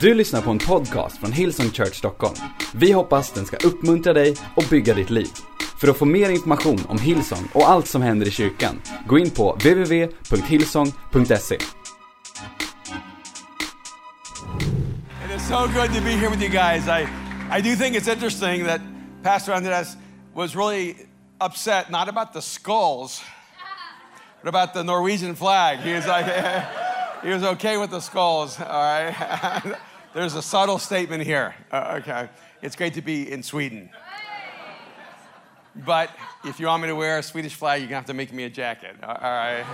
Du lyssnar på en podcast från Hillsong Church Stockholm. Vi hoppas den ska uppmuntra dig och bygga ditt liv. För att få mer information om Hillsong och allt som händer i kyrkan, gå in på www.hillsong.se. It is so good to be here with you guys. I, I do think it's interesting that Pastor Andres was really upset, not about the skulls, but about the Norwegian flag. He was like, he was okay with the skulls, all right? There's a subtle statement here, uh, okay? It's great to be in Sweden. But if you want me to wear a Swedish flag, you're gonna have to make me a jacket, all right?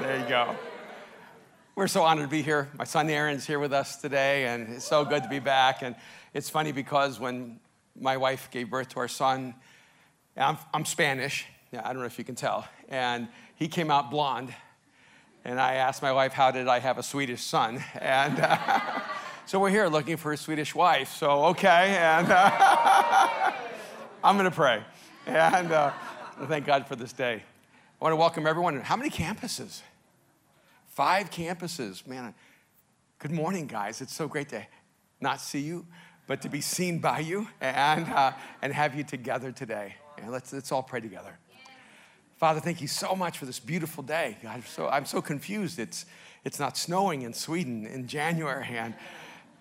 There you go. We're so honored to be here. My son Aaron's here with us today, and it's so good to be back. And it's funny because when my wife gave birth to our son, I'm, I'm Spanish. Yeah, I don't know if you can tell. And he came out blonde. And I asked my wife, How did I have a Swedish son? And uh, so we're here looking for a Swedish wife. So, okay. And uh, I'm going to pray. And uh, thank God for this day. I want to welcome everyone. How many campuses? Five campuses. Man, good morning, guys. It's so great to not see you, but to be seen by you and, uh, and have you together today. And let's, let's all pray together. Father, thank you so much for this beautiful day. God, so, I'm so confused. It's, it's not snowing in Sweden in January. And,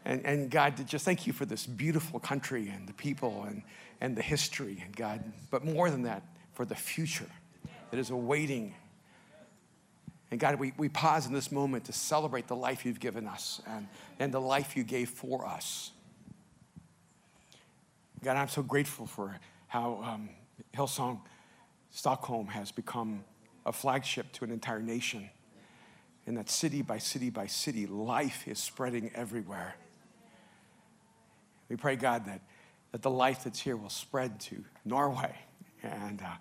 and, and God, just thank you for this beautiful country and the people and, and the history, and God, but more than that, for the future that is awaiting. And God, we, we pause in this moment to celebrate the life you've given us and, and the life you gave for us. God, I'm so grateful for how um, Hillsong Stockholm has become a flagship to an entire nation. And that city by city by city, life is spreading everywhere. We pray, God, that, that the life that's here will spread to Norway and, uh,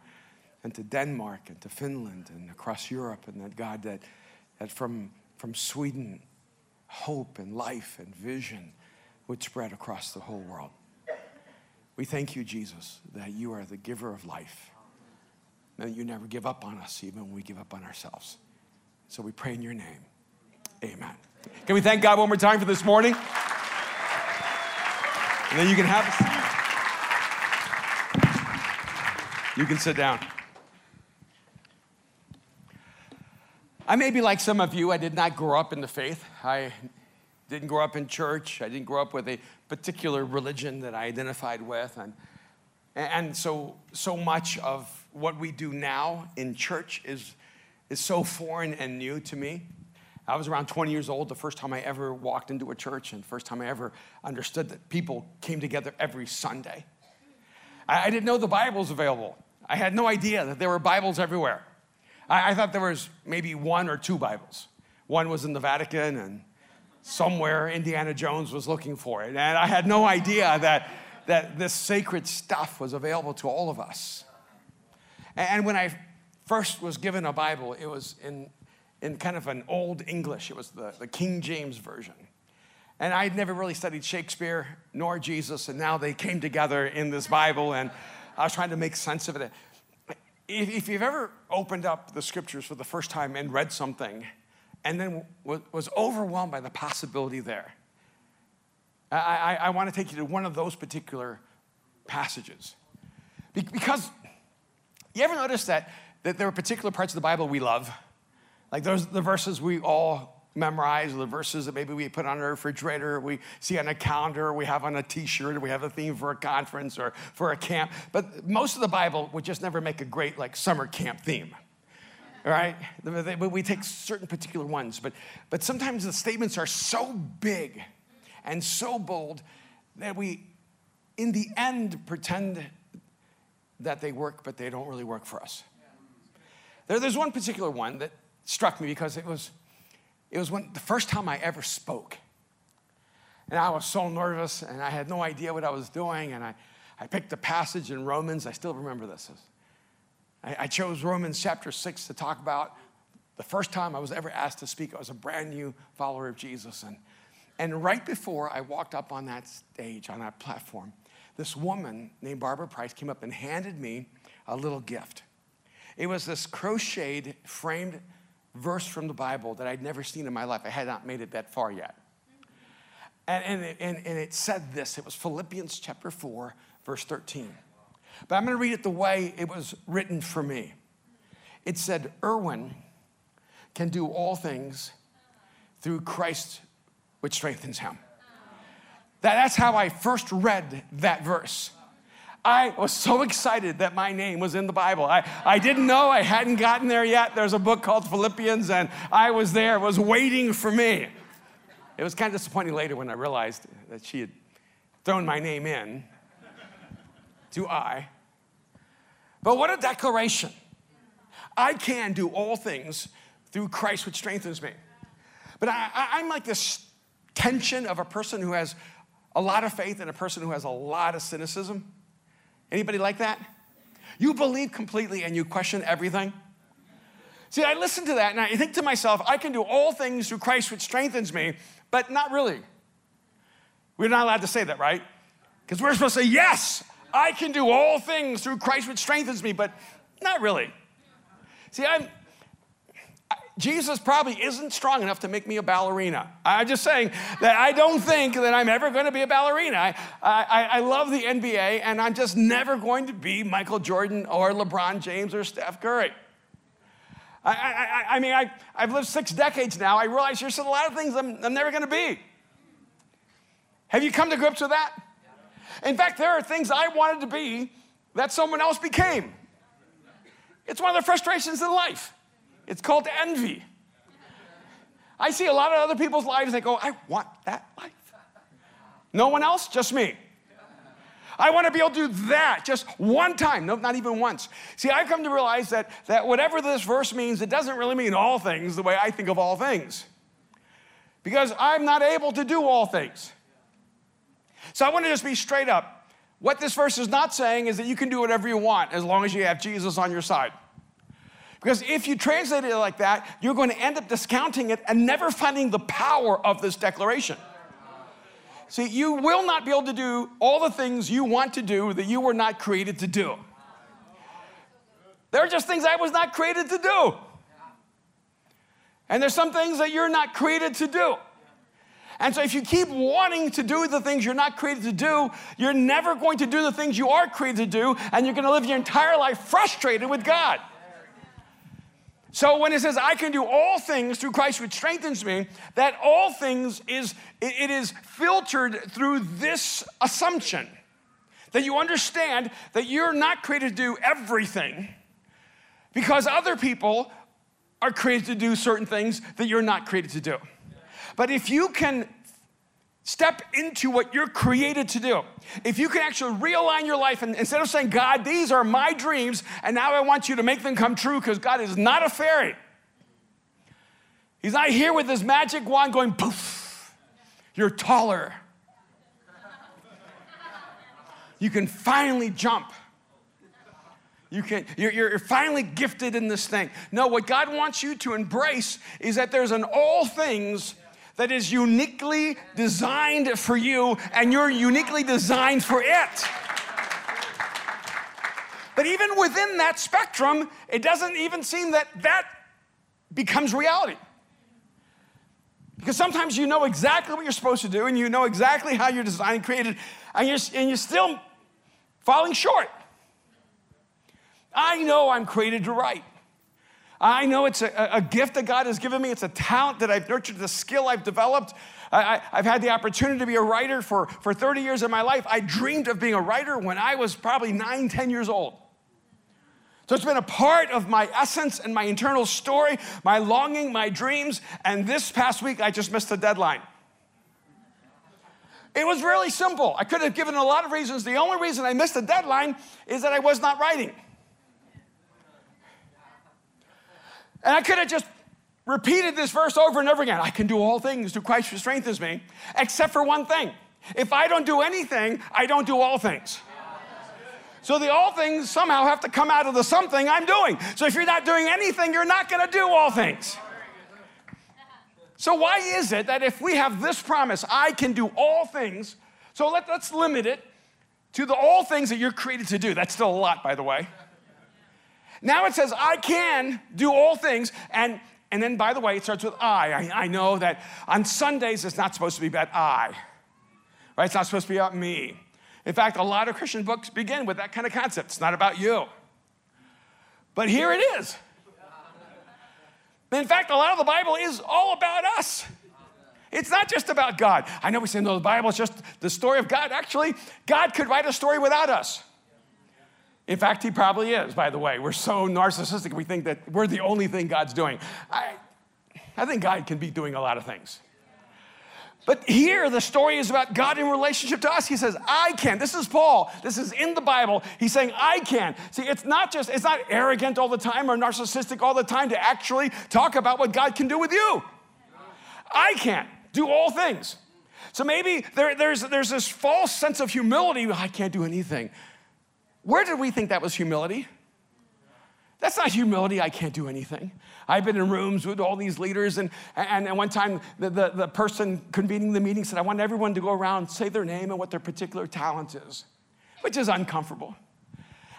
and to Denmark and to Finland and across Europe. And that, God, that, that from, from Sweden, hope and life and vision would spread across the whole world. We thank you, Jesus, that you are the giver of life and that you never give up on us, even when we give up on ourselves. So we pray in your name. Amen. Can we thank God one more time for this morning? And then you can have a seat. You can sit down. I may be like some of you. I did not grow up in the faith. I didn't grow up in church. I didn't grow up with a particular religion that I identified with. And, and so, so much of what we do now in church is, is so foreign and new to me. I was around 20 years old the first time I ever walked into a church and first time I ever understood that people came together every Sunday. I, I didn't know the Bible's available. I had no idea that there were Bibles everywhere. I, I thought there was maybe one or two Bibles. One was in the Vatican and somewhere Indiana Jones was looking for it. And I had no idea that, that this sacred stuff was available to all of us. And when I first was given a Bible, it was in, in kind of an old English, it was the, the King James Version. And I'd never really studied Shakespeare nor Jesus, and now they came together in this Bible, and I was trying to make sense of it. If, if you've ever opened up the scriptures for the first time and read something, and then was overwhelmed by the possibility there. I, I, I want to take you to one of those particular passages. Because you ever notice that, that there are particular parts of the Bible we love? Like those the verses we all memorize, or the verses that maybe we put on a refrigerator, we see on a calendar, we have on a t-shirt, we have a theme for a conference or for a camp. But most of the Bible would just never make a great like summer camp theme right? We take certain particular ones, but, but sometimes the statements are so big and so bold that we, in the end, pretend that they work, but they don't really work for us. There, there's one particular one that struck me because it was, it was when, the first time I ever spoke. And I was so nervous and I had no idea what I was doing. And I, I picked a passage in Romans. I still remember this. I, I chose Romans chapter 6 to talk about the first time I was ever asked to speak. I was a brand new follower of Jesus. And, and right before I walked up on that stage, on that platform, this woman named Barbara Price came up and handed me a little gift. It was this crocheted, framed verse from the Bible that I'd never seen in my life. I had not made it that far yet. And, and, it- and, and it said this it was Philippians chapter 4, verse 13. But I'm going to read it the way it was written for me. It said, Erwin can do all things through Christ, which strengthens him. That, that's how I first read that verse. I was so excited that my name was in the Bible. I, I didn't know, I hadn't gotten there yet. There's a book called Philippians, and I was there, was waiting for me. It was kind of disappointing later when I realized that she had thrown my name in to I. But what a declaration! I can do all things through Christ, which strengthens me. But I, I, I'm like this tension of a person who has a lot of faith and a person who has a lot of cynicism. Anybody like that? You believe completely and you question everything. See, I listen to that and I think to myself, I can do all things through Christ, which strengthens me, but not really. We're not allowed to say that, right? Because we're supposed to say, yes, I can do all things through Christ, which strengthens me, but not really. See, I'm, Jesus probably isn't strong enough to make me a ballerina. I'm just saying that I don't think that I'm ever going to be a ballerina. I, I, I love the NBA, and I'm just never going to be Michael Jordan or LeBron James or Steph Curry. I, I, I mean, I, I've lived six decades now. I realize there's a lot of things I'm, I'm never going to be. Have you come to grips with that? In fact, there are things I wanted to be that someone else became. It's one of the frustrations in life. It's called envy. I see a lot of other people's lives, they go, I want that life. No one else, just me. I want to be able to do that just one time, no, not even once. See, I've come to realize that, that whatever this verse means, it doesn't really mean all things the way I think of all things. Because I'm not able to do all things. So I want to just be straight up. What this verse is not saying is that you can do whatever you want as long as you have Jesus on your side. Because if you translate it like that, you're going to end up discounting it and never finding the power of this declaration. See, you will not be able to do all the things you want to do that you were not created to do. There are just things I was not created to do. And there's some things that you're not created to do. And so, if you keep wanting to do the things you're not created to do, you're never going to do the things you are created to do, and you're going to live your entire life frustrated with God. So when it says I can do all things through Christ which strengthens me, that all things is it is filtered through this assumption that you understand that you're not created to do everything because other people are created to do certain things that you're not created to do. But if you can step into what you're created to do. If you can actually realign your life and instead of saying, God, these are my dreams, and now I want you to make them come true because God is not a fairy. He's not here with his magic wand going poof. You're taller. You can finally jump. You can, you're, you're finally gifted in this thing. No, what God wants you to embrace is that there's an all things that is uniquely designed for you, and you're uniquely designed for it. But even within that spectrum, it doesn't even seem that that becomes reality. Because sometimes you know exactly what you're supposed to do and you know exactly how you're designed and created, and you're, and you're still falling short. I know I'm created to write. I know it's a, a, gift that God has given me. It's a talent that I've nurtured, the skill I've developed. I, have had the opportunity to be a writer for, for 30 years of my life. I dreamed of being a writer when I was probably nine, 10 years old. So it's been a part of my essence and my internal story, my longing, my dreams. And this past week, I just missed the deadline. It was really simple. I could have given a lot of reasons. The only reason I missed the deadline is that I was not writing. And I could have just repeated this verse over and over again. I can do all things through Christ who strengthens me, except for one thing. If I don't do anything, I don't do all things. So the all things somehow have to come out of the something I'm doing. So if you're not doing anything, you're not going to do all things. So why is it that if we have this promise, I can do all things, so let, us limit it to the all things that you're created to do. That's still a lot, by the way. Now it says, I can do all things. And, and then, by the way, it starts with I. I. I know that on Sundays it's not supposed to be about I. right? It's not supposed to be about me. In fact, a lot of Christian books begin with that kind of concept. It's not about you. But here it is. In fact, a lot of the Bible is all about us. It's not just about God. I know we say, no, the Bible is just the story of God. Actually, God could write a story without us. In fact, he probably is, by the way. We're so narcissistic, we think that we're the only thing God's doing. I, I think God can be doing a lot of things. But here, the story is about God in relationship to us. He says, I can. This is Paul. This is in the Bible. He's saying, I can. See, it's not just, it's not arrogant all the time or narcissistic all the time to actually talk about what God can do with you. I can do all things. So maybe there, there's, there's this false sense of humility. I can't do anything. Where did we think that was humility? That's not humility, I can't do anything. I've been in rooms with all these leaders, and, and, and one time the, the, the person convening the meeting said, I want everyone to go around, say their name and what their particular talent is, which is uncomfortable.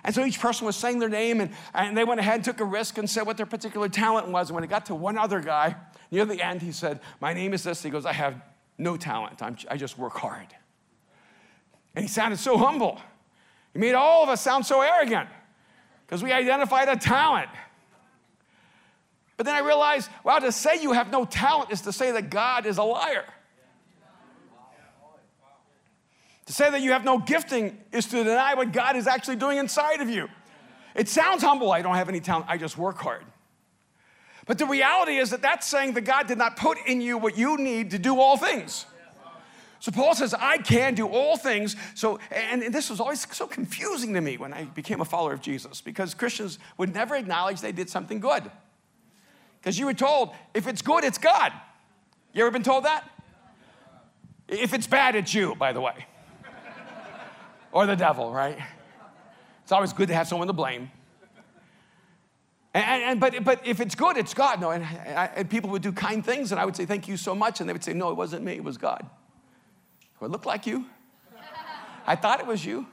And so each person was saying their name, and, and they went ahead and took a risk and said what their particular talent was. And when it got to one other guy, near the end, he said, My name is this. He goes, I have no talent, I'm, I just work hard. And he sounded so humble. He made all of us sound so arrogant because we identified a talent. But then I realized, wow, to say you have no talent is to say that God is a liar. To say that you have no gifting is to deny what God is actually doing inside of you. It sounds humble. I don't have any talent. I just work hard. But the reality is that that's saying that God did not put in you what you need to do all things. So Paul says, I can do all things. So, and, and this was always so confusing to me when I became a follower of Jesus because Christians would never acknowledge they did something good. Because you were told, if it's good, it's God. You ever been told that? If it's bad, it's you, by the way. or the devil, right? It's always good to have someone to blame. And, and, but, but if it's good, it's God. No, and, and people would do kind things, and I would say, Thank you so much. And they would say, No, it wasn't me, it was God. Do I look like you? I thought it was you.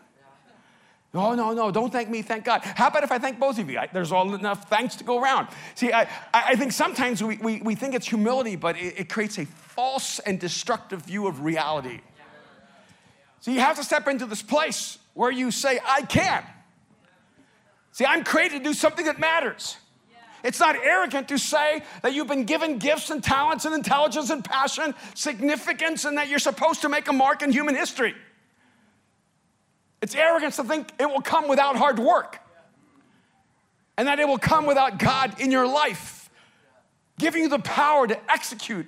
No, no, no, don't thank me, thank God. How about if I thank both of you? I, there's all enough thanks to go around. See, I, I think sometimes we, we, we think it's humility, but it, it creates a false and destructive view of reality. So you have to step into this place where you say, I can. See, I'm created to do something that matters. It's not arrogant to say that you've been given gifts and talents and intelligence and passion, significance, and that you're supposed to make a mark in human history. It's arrogance to think it will come without hard work and that it will come without God in your life, giving you the power to execute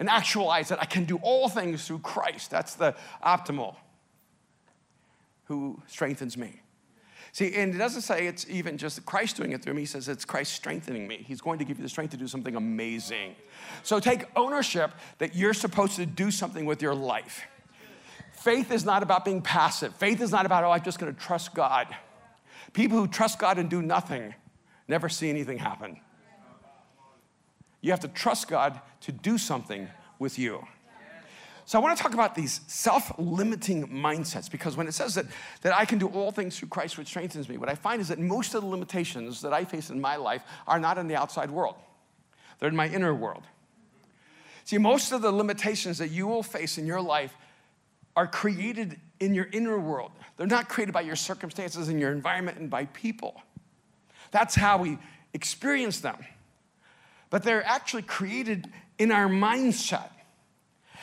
and actualize that I can do all things through Christ. That's the optimal who strengthens me. See, and it doesn't say it's even just Christ doing it through me. He says it's Christ strengthening me. He's going to give you the strength to do something amazing. So take ownership that you're supposed to do something with your life. Faith is not about being passive. Faith is not about, oh, I'm just going to trust God. People who trust God and do nothing never see anything happen. You have to trust God to do something with you. So I want to talk about these self-limiting mindsets because when it says that, that I can do all things through Christ which strengthens me, what I find is that most of the limitations that I face in my life are not in the outside world. They're in my inner world. See, most of the limitations that you will face in your life are created in your inner world. They're not created by your circumstances and your environment and by people. That's how we experience them. But they're actually created in our mindset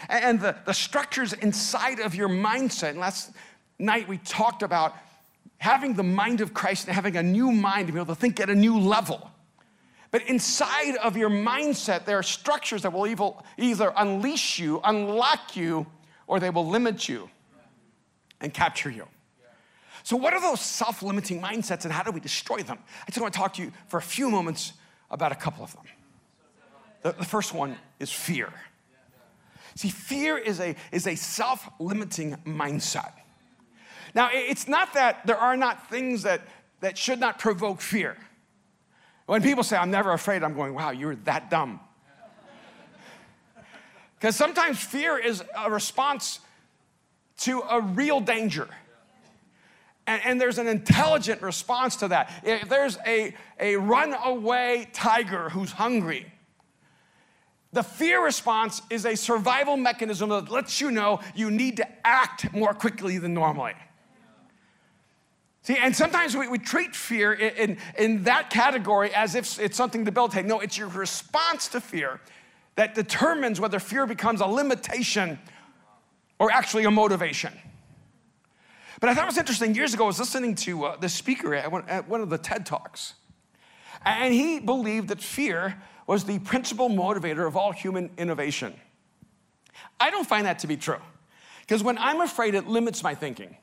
and the, the structures inside of your mindset. And last night we talked about having the mind of Christ and having a new mind to be able to think at a new level. But inside of your mindset, there are structures that will either unleash you, unlock you, or they will limit you and capture you. So, what are those self limiting mindsets and how do we destroy them? I just want to talk to you for a few moments about a couple of them. The, the first one is fear. See, fear is a, is a self limiting mindset. Now, it's not that there are not things that, that should not provoke fear. When people say, I'm never afraid, I'm going, wow, you're that dumb. Because sometimes fear is a response to a real danger. And, and, there's an intelligent response to that. If there's a, a runaway tiger who's hungry, The fear response is a survival mechanism that lets you know you need to act more quickly than normally. See, and sometimes we, we treat fear in, in, in, that category as if it's something to debilitating. No, it's your response to fear that determines whether fear becomes a limitation or actually a motivation. But I thought it was interesting. Years ago, I was listening to uh, the speaker at one, at one of the TED Talks, and he believed that fear was the principal motivator of all human innovation. I don't find that to be true, because when I'm afraid, it limits my thinking.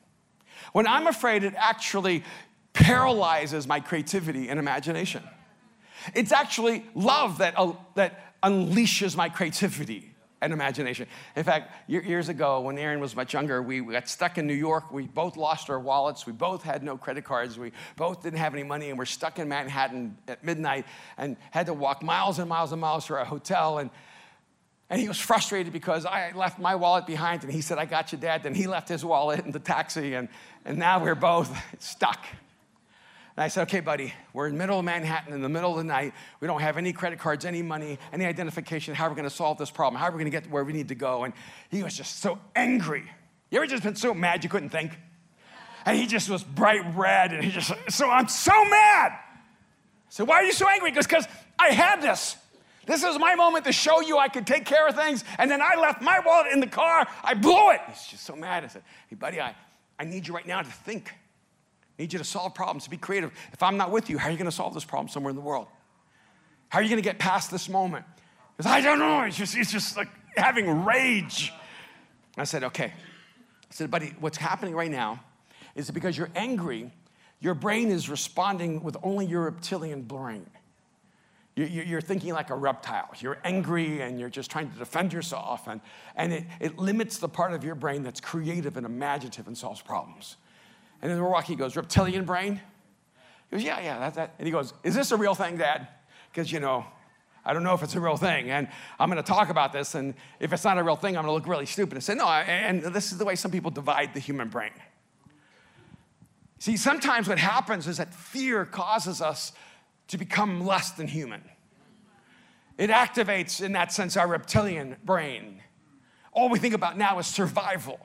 When I'm afraid, it actually paralyzes my creativity and imagination. It's actually love that, uh, that unleashes my creativity and imagination. In fact, years ago, when Aaron was much younger, we got stuck in New York. We both lost our wallets. We both had no credit cards. We both didn't have any money, and we're stuck in Manhattan at midnight and had to walk miles and miles and miles to our hotel. And and he was frustrated because I left my wallet behind and he said, I got you, Dad. Then he left his wallet in the taxi and, and now we're both stuck. And I said, okay, buddy, we're in the middle of Manhattan in the middle of the night. We don't have any credit cards, any money, any identification. How are we going to solve this problem? How are we going to get to where we need to go? And he was just so angry. You ever just been so mad you couldn't think? And he just was bright red and he just, so I'm so mad. So why are you so angry? Because I had this. This is my moment to show you I could take care of things. And then I left my wallet in the car. I blew it. He's just so mad. I said, Hey, buddy, I, I need you right now to think. Need you to solve problems, to be creative. If I'm not with you, how are you going to solve this problem somewhere in the world? How are you going to get past this moment? Because I don't know. It's just, it's just like having rage. I said, Okay. I said, buddy, what's happening right now is that because you're angry, your brain is responding with only your reptilian brain. You're thinking like a reptile. You're angry and you're just trying to defend yourself. And, and it, it limits the part of your brain that's creative and imaginative and solves problems. And then he goes, Reptilian brain? He goes, Yeah, yeah, that's that. And he goes, Is this a real thing, Dad? Because, you know, I don't know if it's a real thing. And I'm going to talk about this. And if it's not a real thing, I'm going to look really stupid. I said, No, and this is the way some people divide the human brain. See, sometimes what happens is that fear causes us to become less than human. It activates, in that sense, our reptilian brain. All we think about now is survival.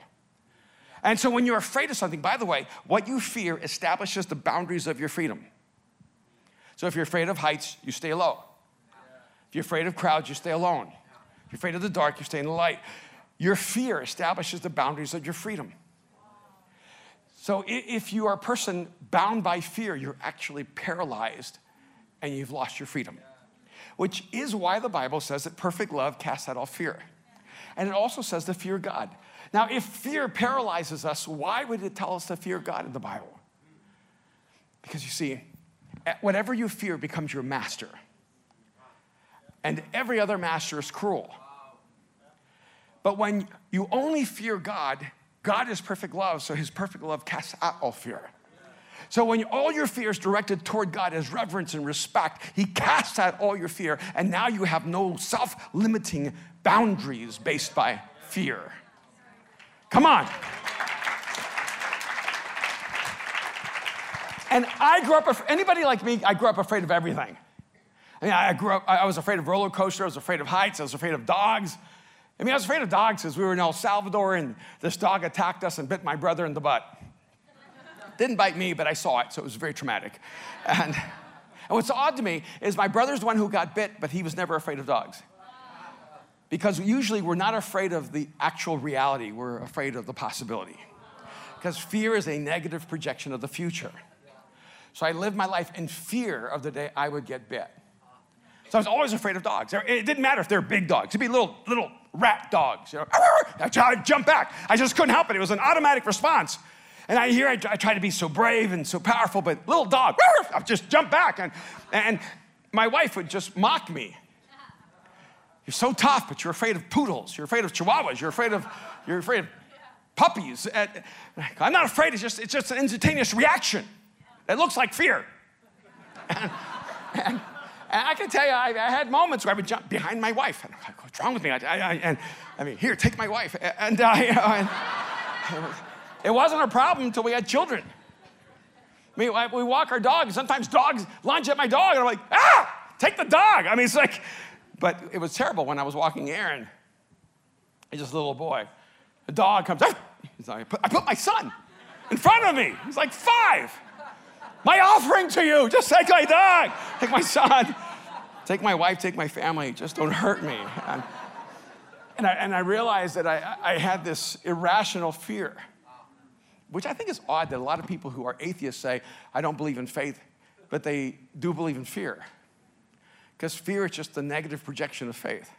And so when you're afraid of something, by the way, what you fear establishes the boundaries of your freedom. So if you're afraid of heights, you stay low. If you're afraid of crowds, you stay alone. If you're afraid of the dark, you stay in the light. Your fear establishes the boundaries of your freedom. So if you are a person bound by fear, you're actually paralyzed and you've lost your freedom. Which is why the Bible says that perfect love casts out all fear. And it also says to fear of God. Now, if fear paralyzes us, why would it tell us to fear God in the Bible? Because you see, whatever you fear becomes your master. And every other master is cruel. But when you only fear God, God is perfect love, so his perfect love casts out all fear. So when all your fear is directed toward God as reverence and respect, He casts out all your fear, and now you have no self limiting boundaries based by fear. Come on. And I grew up, anybody like me, I grew up afraid of everything. I mean, I grew up, I was afraid of roller coasters, I was afraid of heights, I was afraid of dogs. I mean, I was afraid of dogs because we were in El Salvador and this dog attacked us and bit my brother in the butt. Didn't bite me, but I saw it, so it was very traumatic. And, and what's odd to me is my brother's the one who got bit, but he was never afraid of dogs. Because usually we're not afraid of the actual reality, we're afraid of the possibility. Because fear is a negative projection of the future. So I lived my life in fear of the day I would get bit. So I was always afraid of dogs. It didn't matter if they're big dogs. It'd be little, little rat dogs. You know, I'd jump back. I just couldn't help it. It was an automatic response. And I hear I, I try to be so brave and so powerful, but little dog, I just jump back. And, and my wife would just mock me. You're so tough, but you're afraid of poodles. You're afraid of chihuahuas. You're afraid of, you're afraid of puppies. I'm not afraid. It's just, it's just an instantaneous reaction. It looks like fear. And, and, and I can tell you, I, I, had moments where I would jump behind my wife. And I'm like, what's wrong with me? I, I, and I mean, here, take my wife. And, uh, you know, and, it wasn't a problem until we had children. I mean, we walk our dog, sometimes dogs lunge at my dog, and I'm like, ah, take the dog. I mean, it's like, But it was terrible when I was walking Aaron. He's just a little boy. A dog comes, ah! Like, I, put, I put my son in front of me. He's like five. My offering to you, just take my dog, take my son, take my wife, take my family, just don't hurt me. And, and I, and I realized that I, I had this irrational fear, which I think is odd that a lot of people who are atheists say, I don't believe in faith, but they do believe in fear. Because fear is just the negative projection of faith.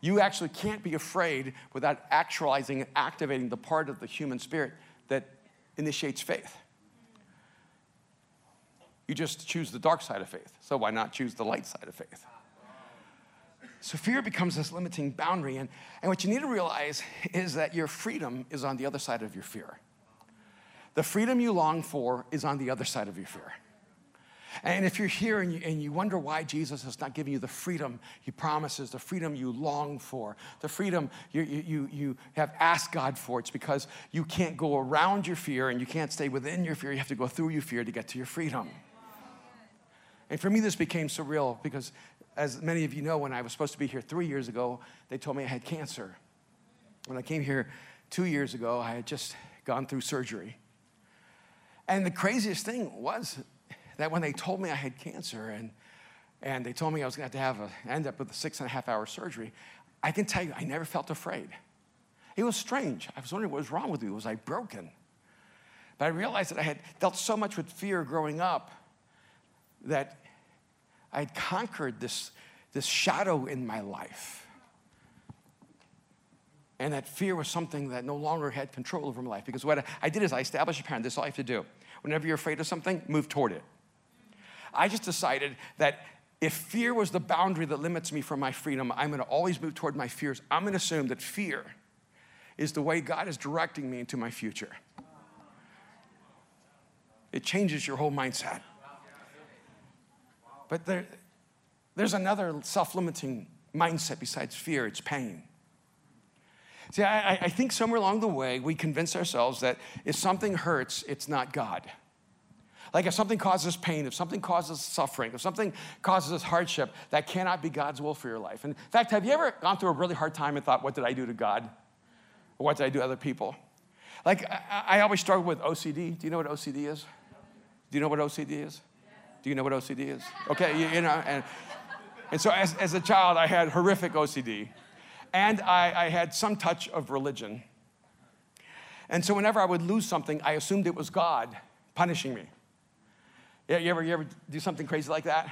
You actually can't be afraid without actualizing and activating the part of the human spirit that initiates faith. You just choose the dark side of faith. So why not choose the light side of faith? So fear becomes this limiting boundary. And, and what you need to realize is that your freedom is on the other side of your fear. The freedom you long for is on the other side of your fear. And if you're here and you, and you wonder why Jesus is not giving you the freedom he promises, the freedom you long for, the freedom you, you, you have asked God for, it's because you can't go around your fear and you can't stay within your fear. You have to go through your fear to get to your freedom. And for me, this became surreal because as many of you know, when I was supposed to be here three years ago, they told me I had cancer. When I came here two years ago, I had just gone through surgery. And the craziest thing was that when they told me I had cancer and, and they told me I was going to have to have end up with a six and a half hour surgery, I can tell you, I never felt afraid. It was strange. I was wondering what was wrong with me. Was I broken? But I realized that I had dealt so much with fear growing up that I had conquered this, this shadow in my life. And that fear was something that no longer had control over my life. Because what I did is I established a pattern. This is all I have to do. Whenever you're afraid of something, move toward it. I just decided that if fear was the boundary that limits me from my freedom, I'm going to always move toward my fears. I'm going to assume that fear is the way God is directing me into my future. It changes your whole mindset. But there, there's another self limiting mindset besides fear it's pain. See, I, I think somewhere along the way, we convince ourselves that if something hurts, it's not God. Like if something causes pain, if something causes suffering, if something causes hardship, that cannot be God's will for your life. And in fact, have you ever gone through a really hard time and thought, what did I do to God? Or what did I do to other people? Like, I, I always struggle with OCD. Do you know what OCD is? Do you know what OCD is? Do you know what OCD is? Okay, you, you know, and, and so as, as a child, I had horrific OCD, and I, I had some touch of religion. And so whenever I would lose something, I assumed it was God punishing me. Yeah, you ever, you ever do something crazy like that?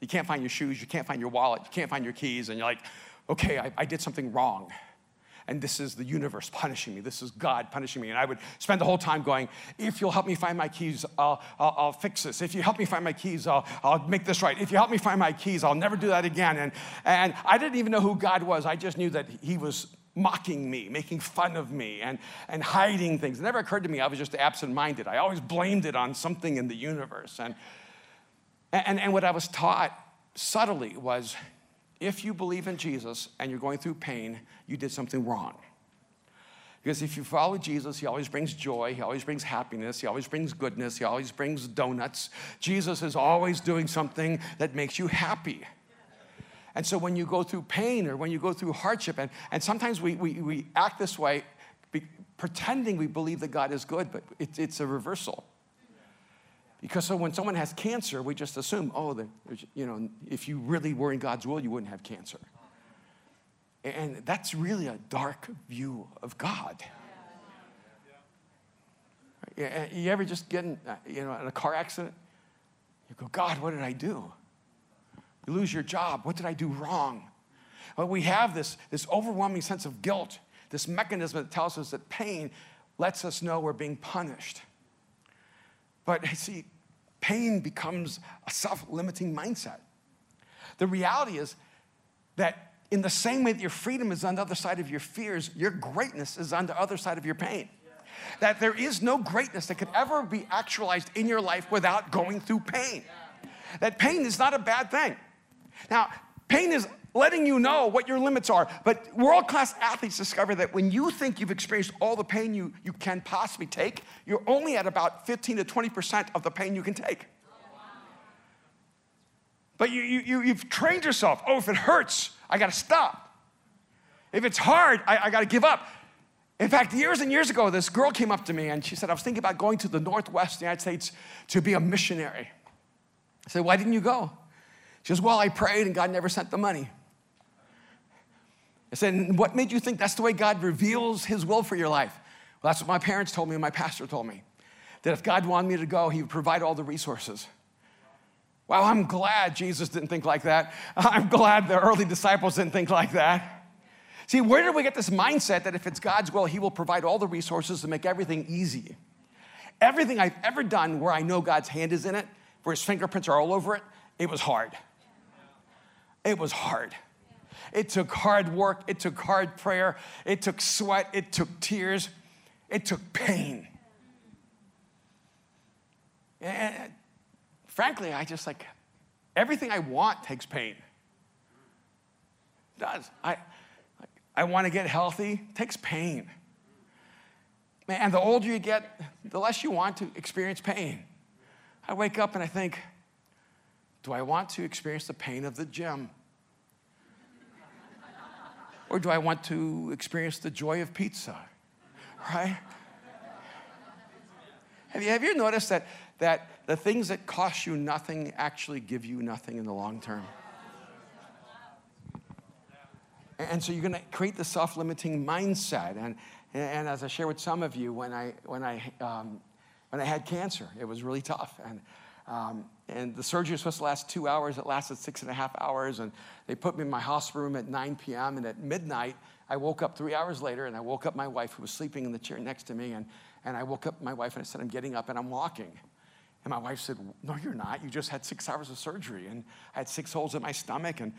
You can't find your shoes, you can't find your wallet, you can't find your keys, and you're like, okay, I, I did something wrong and this is the universe punishing me. This is God punishing me. And I would spend the whole time going, if you'll help me find my keys, I'll, I'll, I'll, fix this. If you help me find my keys, I'll, I'll make this right. If you help me find my keys, I'll never do that again. And, and I didn't even know who God was. I just knew that He was mocking me, making fun of me, and, and hiding things. It never occurred to me I was just absent minded. I always blamed it on something in the universe. And, and, and what I was taught subtly was if you believe in Jesus and you're going through pain, you did something wrong. Because if you follow Jesus, he always brings joy, he always brings happiness, he always brings goodness, he always brings donuts. Jesus is always doing something that makes you happy. And so when you go through pain or when you go through hardship, and, and sometimes we, we, we act this way be, pretending we believe that God is good, but it, it's a reversal. Because so when someone has cancer, we just assume, oh, the, you know, if you really were in God's will, you wouldn't have cancer. And that's really a dark view of God. You ever just get in, uh, you know, in a car accident? You go, God, what did I do? You lose your job. What did I do wrong? Well, we have this, this overwhelming sense of guilt, this mechanism that tells us that pain lets us know we're being punished. But see, pain becomes a self limiting mindset. The reality is that in the same way that your freedom is on the other side of your fears, your greatness is on the other side of your pain. That there is no greatness that could ever be actualized in your life without going through pain. That pain is not a bad thing. Now, pain is letting you know what your limits are. But world class athletes discover that when you think you've experienced all the pain you, you can possibly take, you're only at about 15 to 20% of the pain you can take. But you, you, you've trained yourself. Oh, if it hurts, I got to stop. If it's hard, I, I got to give up. In fact, years and years ago, this girl came up to me and she said, I was thinking about going to the Northwest United States to be a missionary. I said, Why didn't you go? Goes, Well, I prayed and God never sent the money. I said, What made you think that's the way God reveals His will for your life? Well, that's what my parents told me and my pastor told me. That if God wanted me to go, He would provide all the resources. Wow, I'm glad Jesus didn't think like that. I'm glad the early disciples didn't think like that. See, where did we get this mindset that if it's God's will, He will provide all the resources to make everything easy? Everything I've ever done where I know God's hand is in it, where His fingerprints are all over it, it was hard. It was hard. It took hard work, it took hard prayer, it took sweat, it took tears, it took pain. And frankly, I just like everything I want takes pain. It does. I, I want to get healthy, it takes pain. Man, the older you get, the less you want to experience pain. I wake up and I think, do I want to experience the pain of the gym? Or do I want to experience the joy of pizza? Right? Have you, have you noticed that that the things that cost you nothing actually give you nothing in the long term. And so you're going to create the self limiting mindset. And, and as I share with some of you, when I, when, I, um, when I had cancer, it was really tough. And, um, and the surgery was supposed to last two hours. It lasted six and a half hours. And they put me in my hospital room at 9 p.m. And at midnight, I woke up three hours later and I woke up my wife who was sleeping in the chair next to me. And, and I woke up my wife and I said, I'm getting up and I'm walking. And my wife said, No, you're not. You just had six hours of surgery. And I had six holes in my stomach. And,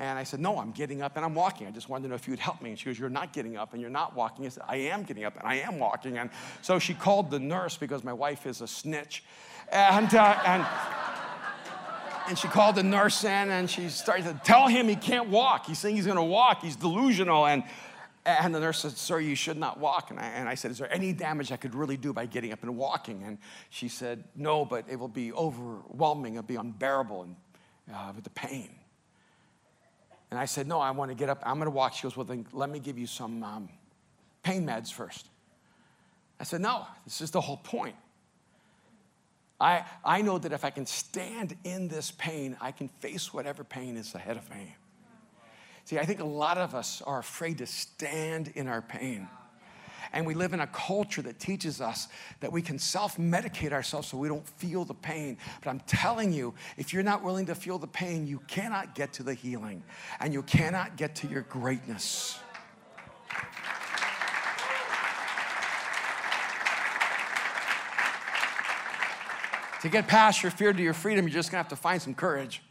and I said, No, I'm getting up and I'm walking. I just wanted to know if you'd help me. And she goes, You're not getting up and you're not walking. I said, I am getting up and I am walking. And so she called the nurse because my wife is a snitch. And, uh, and, and she called the nurse in and she started to tell him he can't walk. He's saying he's going to walk. He's delusional. And and the nurse said, Sir, you should not walk. And I, and I, said, Is there any damage I could really do by getting up and walking? And she said, No, but it will be overwhelming. It'll be unbearable and, uh, with the pain. And I said, No, I want to get up. I'm going to walk. She goes, Well, then let me give you some um, pain meds first. I said, No, this is the whole point. I, I know that if I can stand in this pain, I can face whatever pain is ahead of me. See, I think a lot of us are afraid to stand in our pain. And we live in a culture that teaches us that we can self medicate ourselves so we don't feel the pain. But I'm telling you, if you're not willing to feel the pain, you cannot get to the healing and you cannot get to your greatness. To get past your fear to your freedom, you're just gonna have to find some courage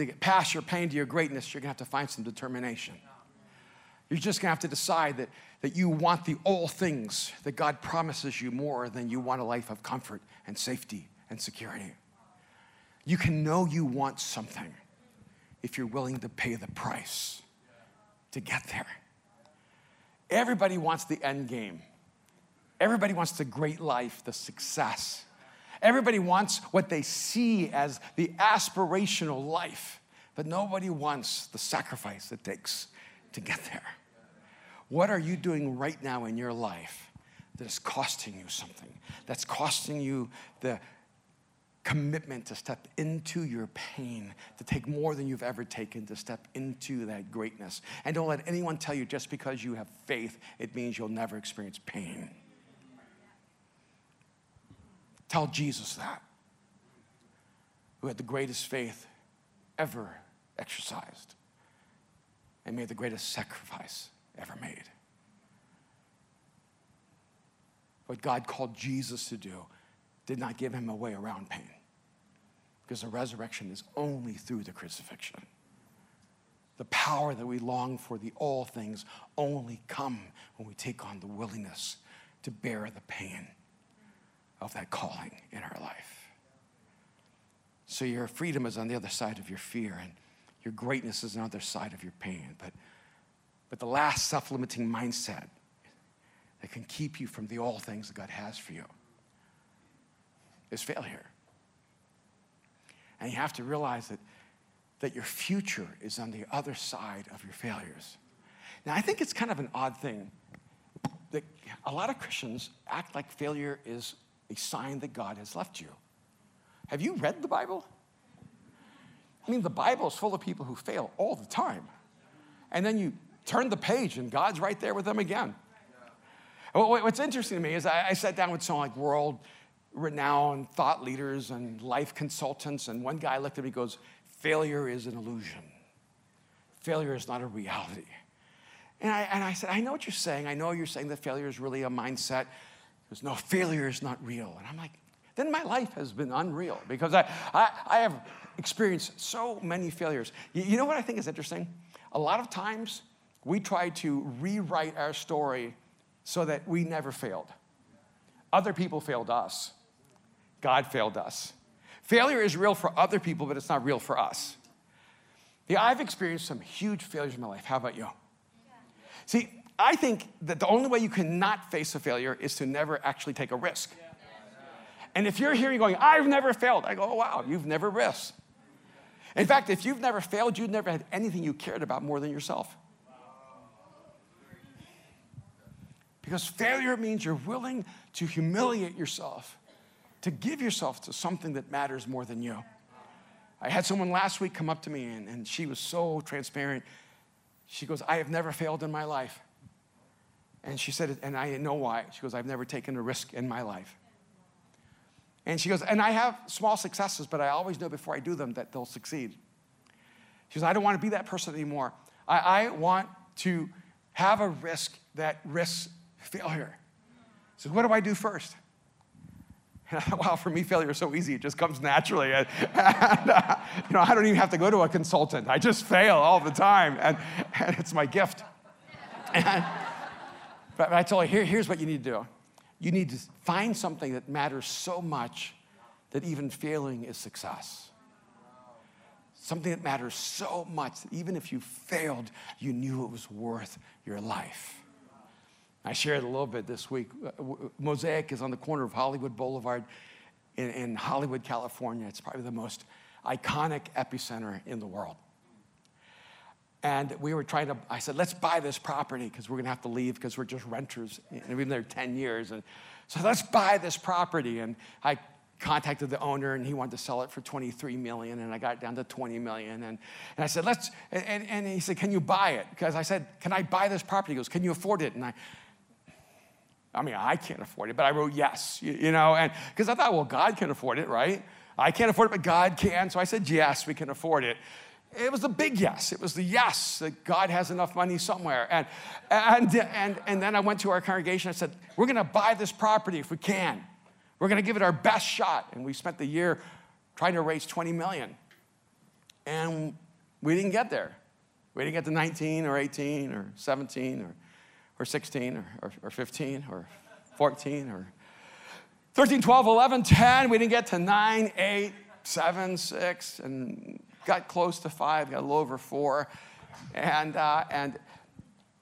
to get past your pain to your greatness, you're gonna have to find some determination. You're just gonna have to decide that, that you want the all things that God promises you more than you want a life of comfort and safety and security. You can know you want something if you're willing to pay the price to get there. Everybody wants the end game. Everybody wants the great life, the success. Everybody wants what they see as the aspirational life, but nobody wants the sacrifice it takes to get there. What are you doing right now in your life that is costing you something? That's costing you the commitment to step into your pain, to take more than you've ever taken, to step into that greatness. And don't let anyone tell you just because you have faith, it means you'll never experience pain. Tell Jesus that, who had the greatest faith ever exercised and made the greatest sacrifice ever made. What God called Jesus to do did not give him a way around pain because the resurrection is only through the crucifixion. The power that we long for, the all things, only come when we take on the willingness to bear the pain of that calling in our life. So your freedom is on the other side of your fear, and your greatness is on the other side of your pain. But, but the last self limiting mindset that can keep you from the all things that God has for you is failure. And you have to realize that, that your future is on the other side of your failures. Now, I think it's kind of an odd thing that a lot of Christians act like failure is a sign that God has left you. Have you read the Bible? I mean, the Bible is full of people who fail all the time. And then you turn the page and God's right there with them again. What's interesting to me is I, sat down with some like world renowned thought leaders and life consultants, and one guy looked at me and goes, Failure is an illusion. Failure is not a reality. And I, and I said, I know what you're saying. I know you're saying that failure is really a mindset. He goes, No, failure is not real. And I'm like, then my life has been unreal because I, I, I have experienced so many failures. You, you know what I think is interesting? A lot of times we try to rewrite our story so that we never failed. Other people failed us, God failed us. Failure is real for other people, but it's not real for us. Yeah, I've experienced some huge failures in my life. How about you? See, I think that the only way you cannot face a failure is to never actually take a risk. And if you're here you're going, I've never failed, I go, oh, wow, you've never risked. In fact, if you've never failed, you've never had anything you cared about more than yourself. Because failure means you're willing to humiliate yourself, to give yourself to something that matters more than you. I had someone last week come up to me and, and she was so transparent. She goes, I have never failed in my life. And she said, and I know why. She goes, I've never taken a risk in my life. And she goes, and I have small successes, but I always know before I do them that they'll succeed. She goes, I don't want to be that person anymore. I, I want to have a risk that risks failure. So what do I do first? wow, for me, failure is so easy. It just comes naturally. And, and uh, you know, I don't even have to go to a consultant. I just fail all the time, and, and it's my gift. And, but I told her, Here, here's what you need to do. You need to find something that matters so much that even failing is success. Something that matters so much that even if you failed, you knew it was worth your life. I shared a little bit this week. Uh, Mosaic is on the corner of Hollywood Boulevard in, in Hollywood, California. It's probably the most iconic epicenter in the world. And we were trying to, I said, let's buy this property because we're going to have to leave because we're just renters. And we've been there 10 years. And so let's buy this property. And I contacted the owner and he wanted to sell it for 23 million. And I got it down to 20 million. And, and I said, let's, and, and he said, can you buy it? Because I said, can I buy this property? He goes, can you afford it? And I, I mean, I can't afford it, but I wrote yes, you, you know, and because I thought, well, God can afford it, right? I can't afford it, but God can. So I said, yes, we can afford it. It was a big yes. It was the yes that God has enough money somewhere. And, and, and, and then I went to our congregation. I said, we're going to buy this property if we can. We're going to give it our best shot. And we spent the year trying to raise 20 million. And we didn't get there. We didn't get to 19 or 18 or 17 or or 16 or, or, or 15 or 14 or 13, 12, 11, 10. We didn't get to 9, 8, 7, 6, and got close to 5, got a little over 4. And, uh, and,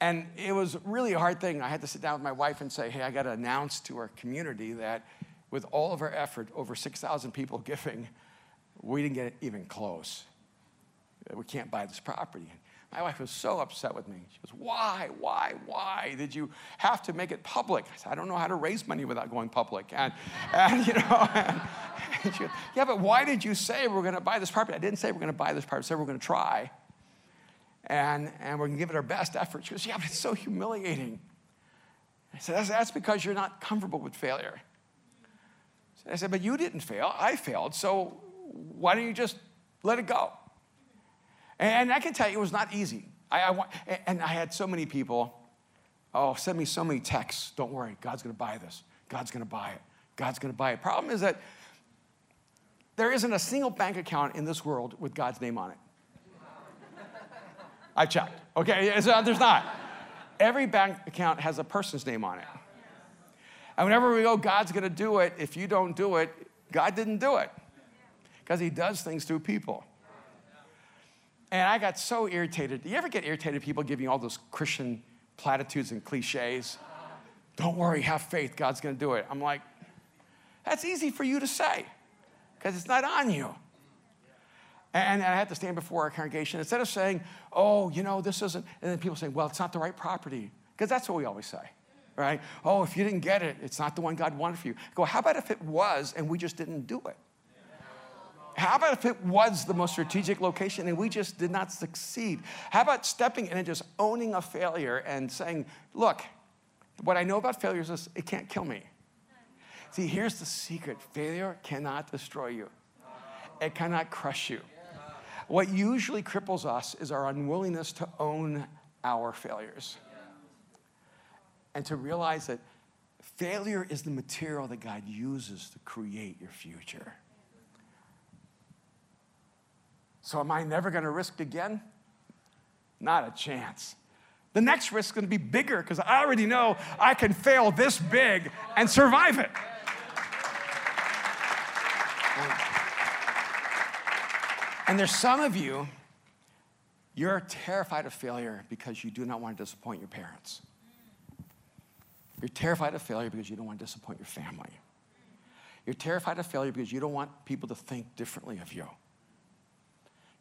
and it was really a hard thing. I had to sit down with my wife and say, hey, I got to announce to our community that with all of our effort, over 6,000 people giving, we didn't get even close. We can't buy this property. My wife was so upset with me. She goes, Why, why, why did you have to make it public? I said, I don't know how to raise money without going public. And, and you know, and, and she goes, Yeah, but why did you say we're going to buy this property? I didn't say we're going to buy this property. I said we're going to try. And, and we're going to give it our best effort. She goes, Yeah, but it's so humiliating. I said, That's, that's because you're not comfortable with failure. I said, But you didn't fail. I failed. So why don't you just let it go? And I can tell you, it was not easy. I, I, and I had so many people, oh, send me so many texts. Don't worry, God's going to buy this. God's going to buy it. God's going to buy it. Problem is that there isn't a single bank account in this world with God's name on it. I checked. Okay, uh, there's not. Every bank account has a person's name on it. And whenever we go, God's going to do it, if you don't do it, God didn't do it. Because he does things through people. And I got so irritated. Do you ever get irritated people giving you all those Christian platitudes and cliches? Don't worry, have faith, God's gonna do it. I'm like, that's easy for you to say because it's not on you. And, I had to stand before our congregation. Instead of saying, oh, you know, this isn't, and then people saying, well, it's not the right property. Because that's what we always say, right? Oh, if you didn't get it, it's not the one God wanted for you. I go, how about if it was and we just didn't do it? How about if it was the most strategic location and we just did not succeed? How about stepping in and just owning a failure and saying, look, what I know about failure is it can't kill me. See, here's the secret failure cannot destroy you, it cannot crush you. What usually cripples us is our unwillingness to own our failures and to realize that failure is the material that God uses to create your future. So, am I never going to risk again? Not a chance. The next risk is going to be bigger because I already know I can fail this big and survive it. And there's some of you, you're terrified of failure because you do not want to disappoint your parents. You're terrified of failure because you don't want to disappoint your family. You're terrified of failure because you don't want people to think differently of you.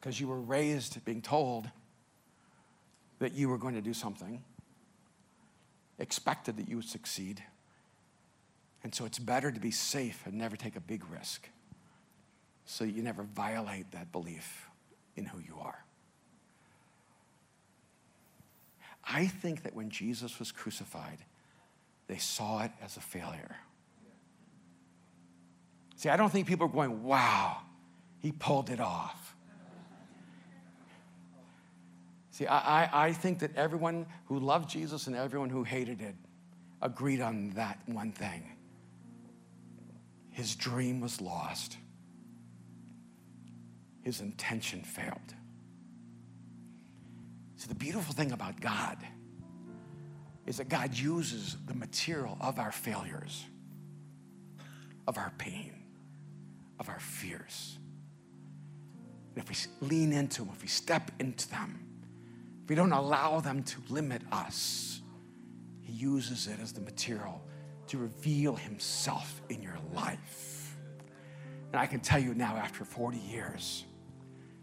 Because you were raised being told that you were going to do something, expected that you would succeed. And so it's better to be safe and never take a big risk so you never violate that belief in who you are. I think that when Jesus was crucified, they saw it as a failure. See, I don't think people are going, wow, he pulled it off. See, I, I, I think that everyone who loved Jesus and everyone who hated it agreed on that one thing. His dream was lost his intention failed. So, the beautiful thing about God is that God uses the material of our failures, of our pain, of our fears. And if we lean into them, if we step into them, we don't allow them to limit us, He uses it as the material to reveal Himself in your life. And I can tell you now, after 40 years,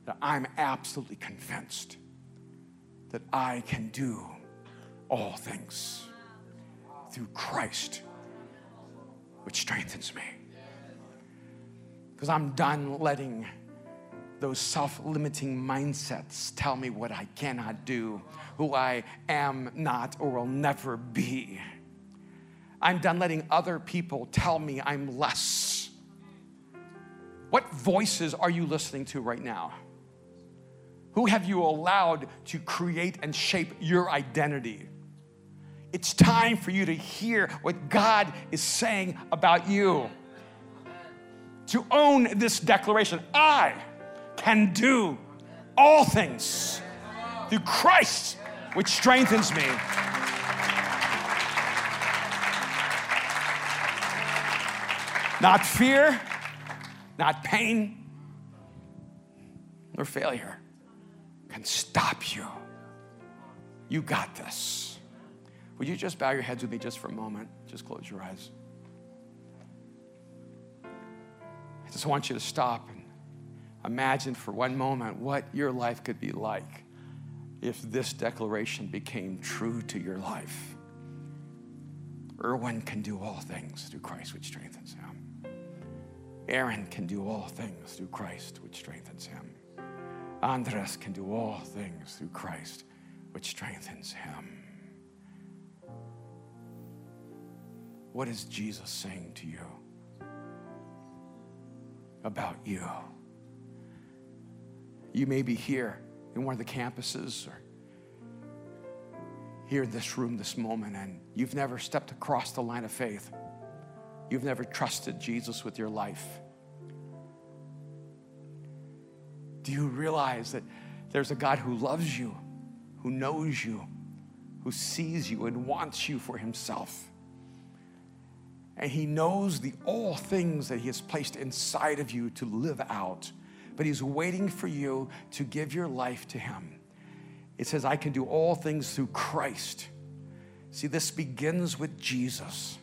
that I'm absolutely convinced that I can do all things through Christ, which strengthens me. Because I'm done letting those self limiting mindsets tell me what I cannot do, who I am not or will never be. I'm done letting other people tell me I'm less. What voices are you listening to right now? Who have you allowed to create and shape your identity? It's time for you to hear what God is saying about you. To own this declaration I can do all things through Christ, which strengthens me. Not fear, not pain, nor failure can stop you. You got this. Would you just bow your heads with me just for a moment? Just close your eyes. I just want you to stop imagine for one moment what your life could be like if this declaration became true to your life. Erwin can do all things through Christ, which strengthens him. Aaron can do all things through Christ, which strengthens him. Andres can do all things through Christ, which strengthens him. What is Jesus saying to you about you? You may be here in one of the campuses or here in this room this moment, and you've never stepped across the line of faith. You've never trusted Jesus with your life. Do you realize that there's a God who loves you, who knows you, who sees you and wants you for himself? And he knows the all things that he has placed inside of you to live out, but he's waiting for you to give your life to him. It says, I can do all things through Christ. See, this begins with Jesus.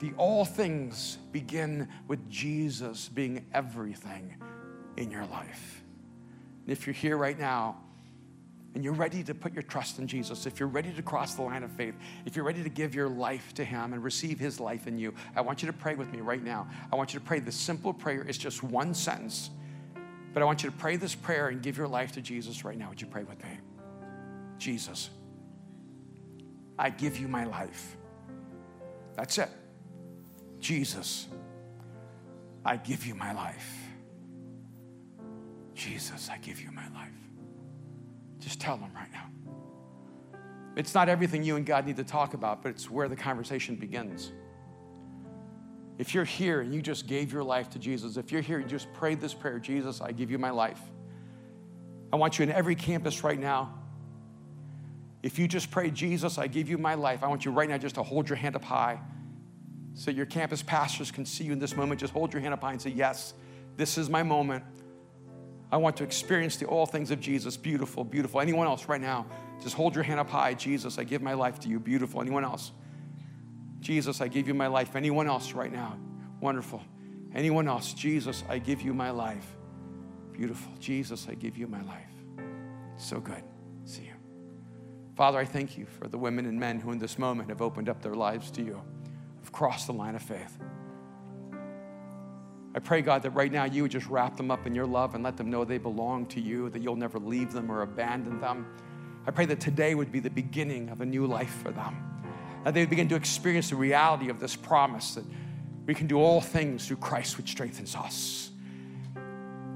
The all things begin with Jesus being everything in your life. And If you're here right now and you're ready to put your trust in Jesus, if you're ready to cross the line of faith, if you're ready to give your life to Him and receive His life in you, I want you to pray with me right now. I want you to pray this simple prayer. It's just one sentence, but I want you to pray this prayer and give your life to Jesus right now. Would you pray with me? Jesus, I give you my life. That's it. Jesus, I give you my life. Jesus, I give you my life. Just tell them right now. It's not everything you and God need to talk about, but it's where the conversation begins. If you're here and you just gave your life to Jesus, if you're here and you just prayed this prayer, Jesus, I give you my life. I want you in every campus right now. If you just prayed, Jesus, I give you my life, I want you right now just to hold your hand up high so your campus pastors can see you in this moment. Just hold your hand up high and say, Yes, this is my moment. I want to experience the all things of Jesus. Beautiful, beautiful. Anyone else right now? Just hold your hand up high. Jesus, I give my life to you. Beautiful. Anyone else? Jesus, I give you my life. Anyone else right now? Wonderful. Anyone else? Jesus, I give you my life. Beautiful. Jesus, I give you my life. So good. See you. Father, I thank you for the women and men who in this moment have opened up their lives to you, have crossed the line of faith. I pray, God, that right now you would just wrap them up in your love and let them know they belong to you, that you'll never leave them or abandon them. I pray that today would be the beginning of a new life for them, that they begin to experience the reality of this promise that we can do all things through Christ, which strengthens us.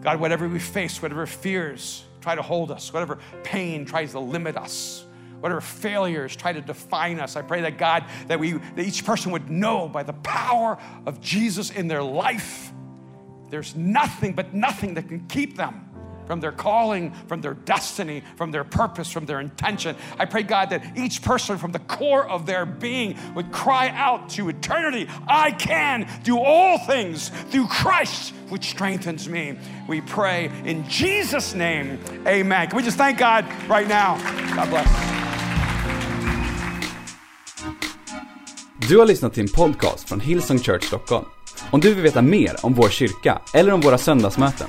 God, whatever we face, whatever fears try to hold us, whatever pain tries to limit us, whatever failures try to define us. I pray that God, that we that each person would know by the power of Jesus in their life there's nothing but nothing that can keep them from their calling, from their destiny, from their purpose, from their intention. I pray, God, that each person from the core of their being would cry out to eternity I can do all things through Christ, which strengthens me. We pray in Jesus' name, amen. Can we just thank God right now? God bless. Du har lyssnat till en podcast från Hillsong Church Stockholm. Om du vill veta mer om vår kyrka eller om våra söndagsmöten,